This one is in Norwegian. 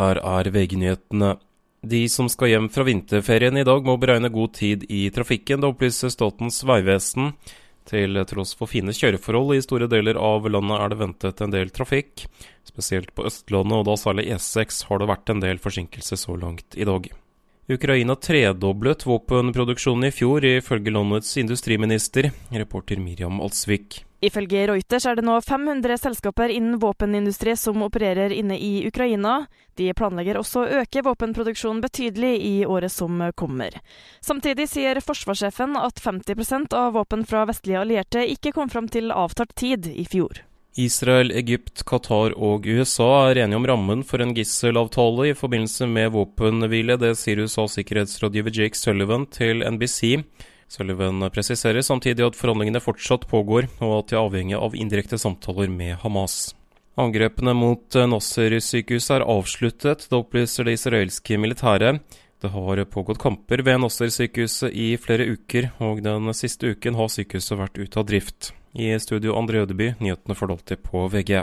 Her er VG-nyhetene. De som skal hjem fra vinterferien i dag må beregne god tid i trafikken. Det opplyser Statens vegvesen. Til tross for fine kjøreforhold i store deler av landet er det ventet en del trafikk. Spesielt på Østlandet, og da særlig E6, har det vært en del forsinkelser så langt i dag. Ukraina tredoblet våpenproduksjonen i fjor, ifølge landets industriminister. Reporter Miriam Alsvik. Ifølge Reuters er det nå 500 selskaper innen våpenindustri som opererer inne i Ukraina. De planlegger også å øke våpenproduksjonen betydelig i året som kommer. Samtidig sier forsvarssjefen at 50% av våpen fra vestlige allierte ikke kom fram til avtalt tid i fjor. Israel, Egypt, Qatar og USA er enige om rammen for en gisselavtale i forbindelse med våpenhvile. Det sier USAs sikkerhetsrådgiver Jake Sullivan til NBC. Sullivan presiserer samtidig at forhandlingene fortsatt pågår, og at de er avhengig av indirekte samtaler med Hamas. Angrepene mot Nasser-sykehuset er avsluttet, det opplyser det israelske militæret. Det har pågått kamper ved Nasser-sykehuset i flere uker, og den siste uken har sykehuset vært ute av drift. I studio André Ødeby, nyhetene alltid på VG.